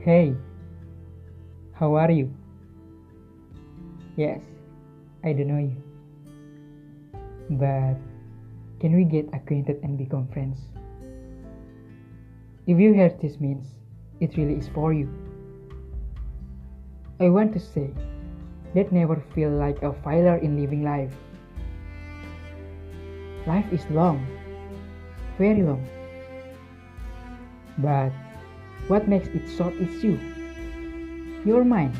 Hey, how are you? Yes, I don't know you. But can we get acquainted and become friends? If you hear this means it really is for you. I want to say that never feel like a failure in living life. Life is long, very long. But what makes it short is you, your mind.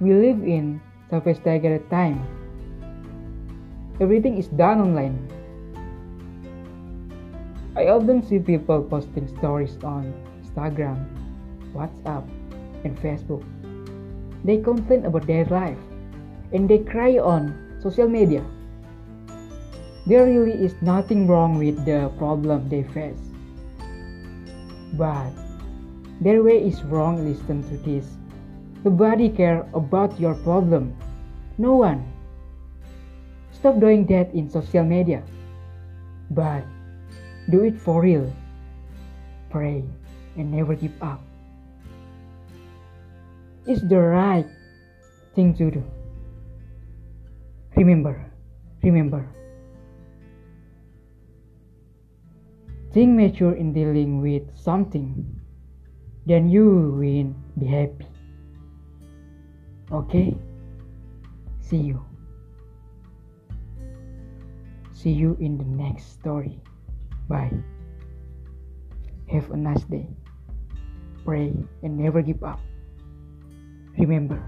We live in sophisticated time. Everything is done online. I often see people posting stories on Instagram, WhatsApp, and Facebook. They complain about their life and they cry on social media. There really is nothing wrong with the problem they face. But their way is wrong. Listen to this. Nobody care about your problem. No one. Stop doing that in social media. But do it for real. Pray and never give up. It's the right thing to do. Remember, remember. Think mature in dealing with something, then you will be happy. Okay? See you. See you in the next story. Bye. Have a nice day. Pray and never give up. Remember,